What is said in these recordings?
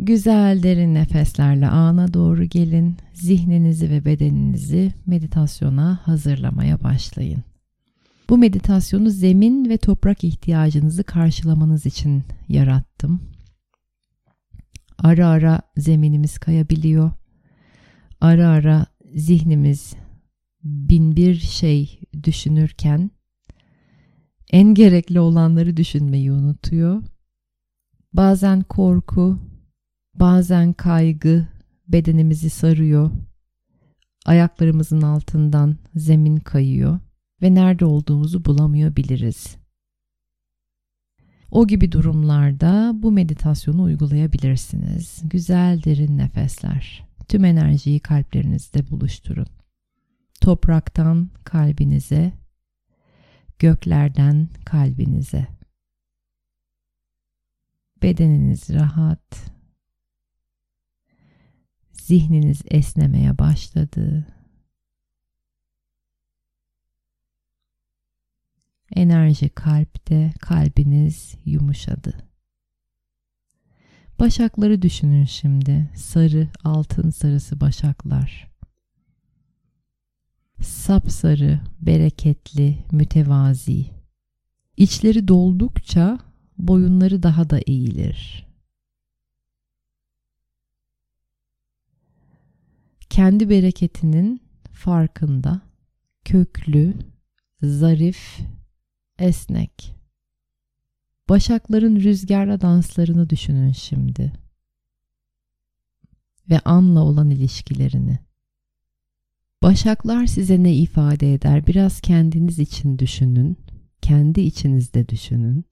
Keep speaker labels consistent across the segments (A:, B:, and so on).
A: Güzel derin nefeslerle ana doğru gelin. Zihninizi ve bedeninizi meditasyona hazırlamaya başlayın. Bu meditasyonu zemin ve toprak ihtiyacınızı karşılamanız için yarattım. Ara ara zeminimiz kayabiliyor. Ara ara zihnimiz bin bir şey düşünürken en gerekli olanları düşünmeyi unutuyor. Bazen korku, bazen kaygı bedenimizi sarıyor. Ayaklarımızın altından zemin kayıyor ve nerede olduğumuzu bulamıyor biliriz. O gibi durumlarda bu meditasyonu uygulayabilirsiniz. Güzel derin nefesler. Tüm enerjiyi kalplerinizde buluşturun. Topraktan kalbinize, göklerden kalbinize. Bedeniniz rahat. Zihniniz esnemeye başladı. Enerji kalpte, kalbiniz yumuşadı. Başakları düşünün şimdi. Sarı, altın sarısı başaklar. Sapsarı, bereketli, mütevazi. İçleri doldukça boyunları daha da eğilir. Kendi bereketinin farkında, köklü, zarif esnek. Başakların rüzgarla danslarını düşünün şimdi. Ve anla olan ilişkilerini. Başaklar size ne ifade eder? Biraz kendiniz için düşünün. Kendi içinizde düşünün.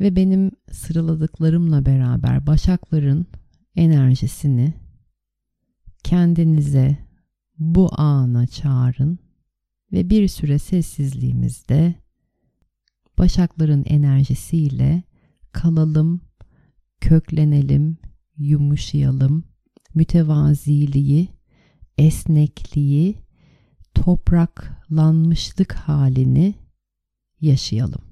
A: Ve benim sıraladıklarımla beraber başakların enerjisini kendinize bu ana çağırın ve bir süre sessizliğimizde başakların enerjisiyle kalalım, köklenelim, yumuşayalım, mütevaziliği, esnekliği, topraklanmışlık halini yaşayalım.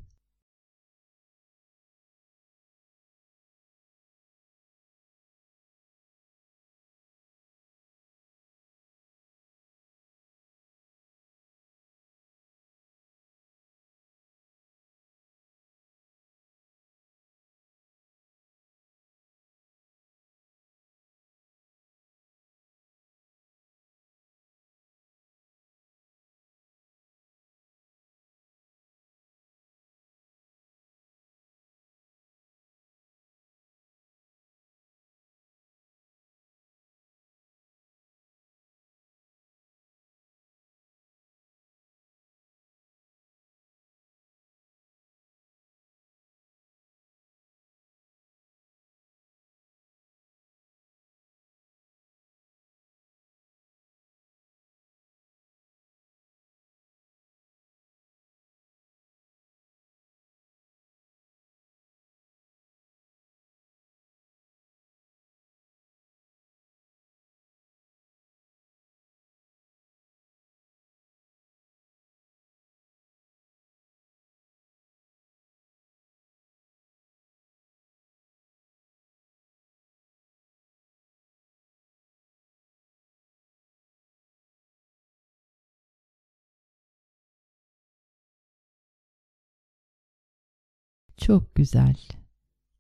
A: Çok güzel.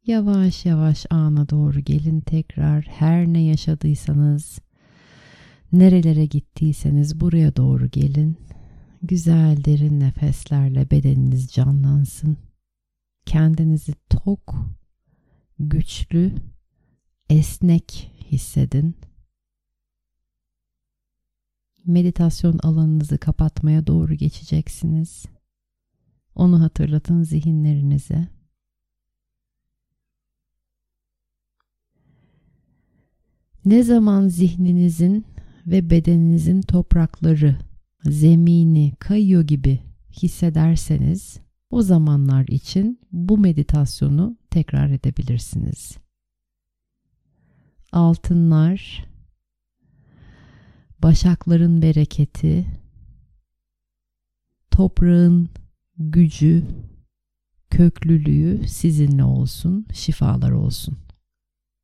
A: Yavaş yavaş ana doğru gelin tekrar. Her ne yaşadıysanız, nerelere gittiyseniz buraya doğru gelin. Güzel derin nefeslerle bedeniniz canlansın. Kendinizi tok, güçlü, esnek hissedin. Meditasyon alanınızı kapatmaya doğru geçeceksiniz. Onu hatırlatın zihinlerinize. Ne zaman zihninizin ve bedeninizin toprakları, zemini kayıyor gibi hissederseniz o zamanlar için bu meditasyonu tekrar edebilirsiniz. Altınlar, başakların bereketi, toprağın gücü, köklülüğü sizinle olsun, şifalar olsun.